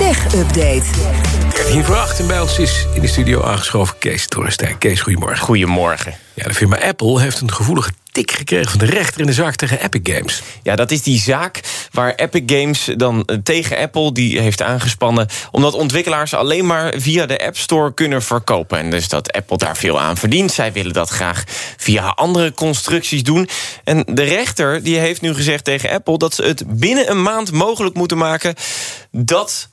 Tech Update. Hier voor acht en bij ons is in de studio aangeschoven Kees Torrestein. Kees, goedemorgen. Goedemorgen. Ja, de firma Apple heeft een gevoelige tik gekregen van de rechter in de zaak tegen Epic Games. Ja, dat is die zaak waar Epic Games dan eh, tegen Apple die heeft aangespannen... omdat ontwikkelaars alleen maar via de App Store kunnen verkopen. En dus dat Apple daar veel aan verdient. Zij willen dat graag via andere constructies doen. En de rechter die heeft nu gezegd tegen Apple... dat ze het binnen een maand mogelijk moeten maken... dat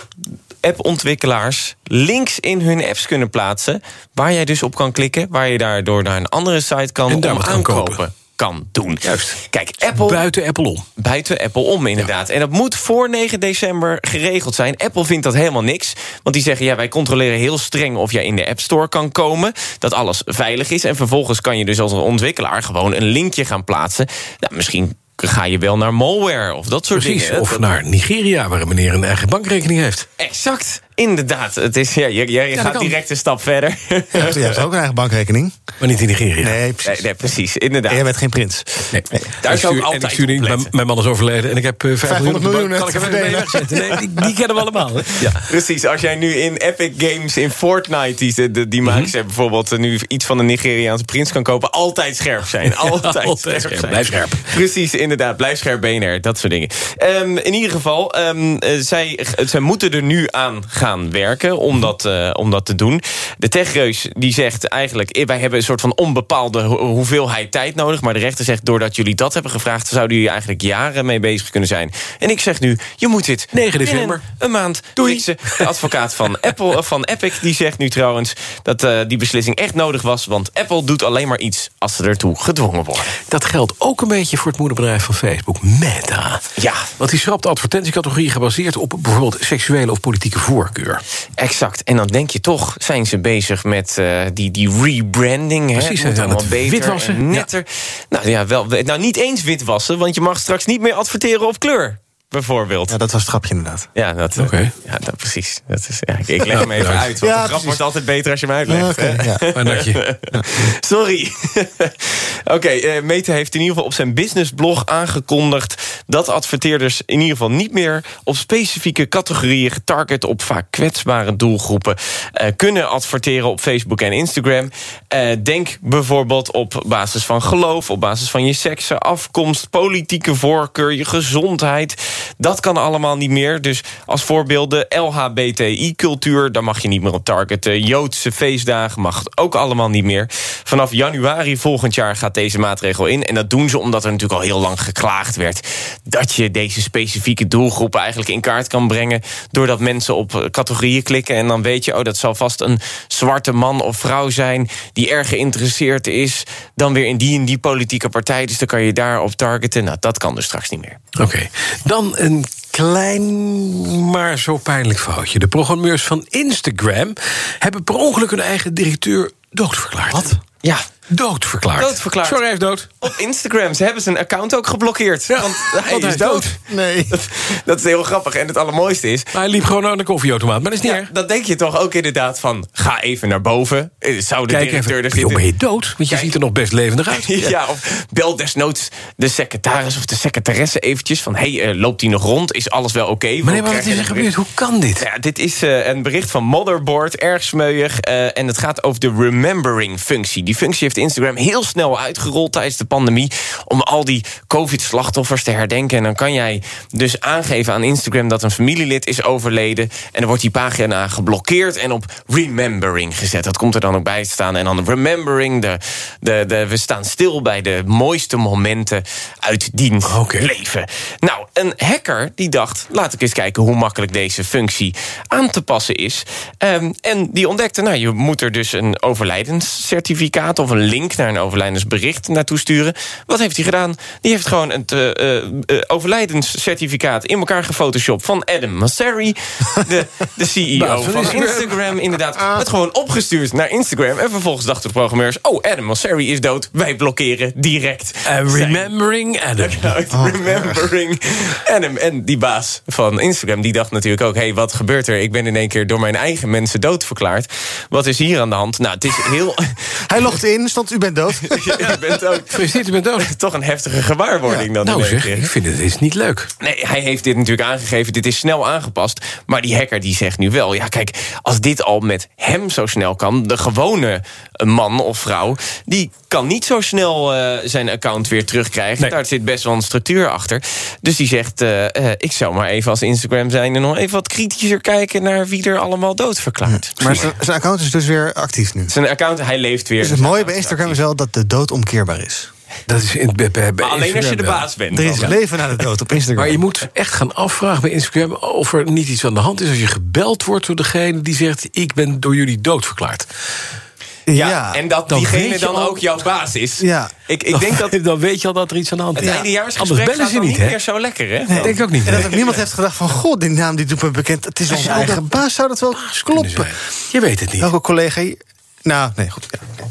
appontwikkelaars links in hun apps kunnen plaatsen... waar jij dus op kan klikken, waar je daardoor naar een andere site kan En om aankopen. kopen. Kan doen. Juist. Kijk, Apple Buiten Apple om. buiten Apple om, inderdaad. En dat moet voor 9 december geregeld zijn. Apple vindt dat helemaal niks. Want die zeggen, ja, wij controleren heel streng... of jij in de App Store kan komen. Dat alles veilig is. En vervolgens kan je dus als een ontwikkelaar... gewoon een linkje gaan plaatsen. Nou, misschien ga je wel naar malware of dat soort Precies. dingen. Of naar Nigeria, waar een meneer een eigen bankrekening heeft. Exact, inderdaad. Het is, ja, dat gaat kan. direct een stap verder. Ja, jij hebt ook een eigen bankrekening. Maar niet in Nigeria. Nee, precies. nee, precies, inderdaad. En jij bent geen prins. Nee. Daar Ik zou ik stuur- en altijd ik stuur niet, op mijn, man is overleden en ik heb eh, 500 500 miljoen. miljoen Kan ik even mee wegzetten? Nee, die, die kennen we allemaal. Hè? Ja. Precies, als jij nu in Epic Games, in Fortnite... die, die, die Mhm. maken bijvoorbeeld eh, nu iets van een Nigeriaanse prins kan kopen... altijd scherp zijn, altijd, altijd scherp scherp. zijn. Blijf scherp. Precies, inderdaad, blijf scherp BNR, dat soort dingen. Ehm, in ieder geval, ehm, eh, zij, zij moeten er nu aan gaan werken om dat, eh, om dat te doen. De techreus die zegt eigenlijk... eh, wij hebben een soort van onbepaalde ho- hoeveelheid tijd nodig... maar de rechter zegt, doordat jullie dat hebben gevraagd... zouden jullie eigenlijk jaren mee bezig kunnen zijn. En ik zeg nu, je moet dit 9 binnen december. een maand Doei. fixen. De advocaat van, Apple, of van Epic die zegt nu trouwens... dat eh, die beslissing echt nodig was... want Apple doet alleen maar iets als ze ertoe gedwongen worden. Dat geldt ook een beetje voor het moederbedrijf van Facebook, Meta. Ja, Want die schrapt advertentiecategorieën gebaseerd op bijvoorbeeld seksuele of politieke voorkeur. Exact. En dan denk je toch, zijn ze bezig met eh, die, die rebranding. hè? Precies, Het aan allemaal het beter witwassen. en netter. Nou ja, wel, nou niet eens witwassen, want je mag straks niet meer adverteren op kleur. Bijvoorbeeld. Ja, dat was het grapje inderdaad. Ja, dat, eh, Oké. ja dat, precies. Dat is, ja, ik, ik leg hem even Ja, uit. Want ja, grap precies. wordt altijd beter als je hem uitlegt. Ja. Dank je. Sorry. Oké, eh, Meta heeft in ieder geval op zijn businessblog aangekondigd... dat adverteerders in ieder geval niet meer op specifieke categorieën... getarget op vaak kwetsbare doelgroepen... eh, kunnen adverteren op Facebook en Instagram. Eh, denk bijvoorbeeld op basis van geloof... op basis van je seksen, afkomst, politieke voorkeur... je gezondheid. Dat kan allemaal niet meer. Dus als voorbeelden LHBTI-cultuur... daar mag je niet meer op targeten. Joodse feestdagen mag ook allemaal niet meer. Vanaf januari volgend jaar gaat deze maatregel in. En dat doen ze omdat er natuurlijk al heel lang geklaagd werd... dat je deze specifieke doelgroepen eigenlijk in kaart kan brengen... doordat mensen op categorieën klikken... en dan weet je, oh, dat zal vast een zwarte man of vrouw zijn... die erg geïnteresseerd is... dan weer in die en die politieke partij. Dus dan kan je daar op targeten. Nou, dat kan dus straks niet meer. Oké, dan een klein, maar zo pijnlijk foutje. De programmeurs van Instagram hebben per ongeluk hun eigen directeur doodverklaard. Wat? Ja, Doodverklaard. Doodverklaard. Sorry, hij is dood. op Instagram. Ze hebben zijn account ook geblokkeerd. want hij want hij is is dood. Nee. Dat is heel grappig. En het allermooiste is... Maar hij liep gewoon naar de koffieautomaat, maar dat is niet Ja, erg. dat denk je toch ook inderdaad van... ga even naar boven. Eh, Zou de Kijk directeur even, er zitten? ben je dood? Want je Kijk. ziet er nog best levendig uit. Ja. of bel desnoods de secretaris of de secretaresse eventjes... van, hey, eh, loopt hij nog rond? Is alles wel oké? Maar Want nee, maar krijg wat is er gebeurd? Hoe kan dit? Ja, dit is eh, een bericht van Motherboard, erg smeuig. eh, en het gaat over de remembering-functie. Die functie heeft Instagram heel snel uitgerold tijdens de pandemie... om al die covid-slachtoffers te herdenken. En dan kan jij dus aangeven aan Instagram... dat een familielid is overleden. En dan wordt die pagina geblokkeerd en op remembering gezet. Dat komt er dan ook bij te staan. En dan remembering, de, de, de, we staan stil bij de mooiste momenten... uit dien Oké. leven. Nou, een hacker die dacht... laat ik eens kijken hoe makkelijk deze functie aan te passen is. Ehm, en die ontdekte, nou, je moet er dus een overlijdenscertificaat... of een link naar een overlijdensbericht naartoe sturen. Wat heeft hij gedaan? Die heeft gewoon het uh, uh, overlijdenscertificaat in elkaar gefotoshopt van Adam Masseri, de, de CEO van Instagram. Inderdaad, het gewoon opgestuurd naar Instagram. En vervolgens dachten de programmeurs: Oh, Adam Masseri is dood. Wij blokkeren direct. remembering Adam. Oh, remembering Adam. En die baas van Instagram die dacht natuurlijk ook: hey, wat gebeurt er? Ik ben in één keer door mijn eigen mensen doodverklaard. Wat is hier aan de hand? Nou, het is heel. Hij logt in, stond u bent dood. u bent dood. Gefeliciteerd, u bent dood. Toch een heftige gewaarwording dan. Nou zeg, ik vind het is niet leuk. Nee, hij heeft dit natuurlijk aangegeven. Dit is snel aangepast. Maar die hacker die zegt nu wel... ja, kijk, als dit al met hem zo snel kan... de gewone man of vrouw... die kan niet zo snel uh, zijn account weer terugkrijgen. Nee. Daar zit best wel een structuur achter. Dus die zegt, uh, uh, ik zou maar even als Instagram zijn... en nog even wat kritischer kijken naar wie er allemaal dood verklaart. Hm. Maar zijn account is dus weer actief nu? Zijn account, hij leeft weer. Dus het mooie bij Instagram is wel dat de dood omkeerbaar is. Dat is in, bij, bij maar alleen als je de baas bent. Er is leven na de dood op Instagram. Maar je moet echt gaan afvragen bij Instagram... of er niet iets aan de hand is als je gebeld wordt door degene die zegt... ik ben door jullie doodverklaard. Ja, ja, en dat dan diegene dan ook jouw baas is. Ja. Ik, ik denk dat, dan weet je al dat er iets aan de hand is. Het eindejaarsgesprek Anders bellen ze niet, meer zo lekker, hè? Nee, denk ik ook niet. En dat ook niemand heeft gedacht van... god, die naam die doet me bekend. Het is onze eigen baas, zou dat wel kloppen? Je weet het niet. Welke collega... Nou, nee, goed.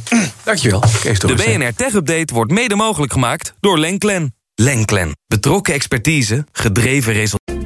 Ja. Dankjewel, Kees De BNR Tech Update wordt mede mogelijk gemaakt door Lenklen. Lenklen. Betrokken expertise, gedreven resultaten.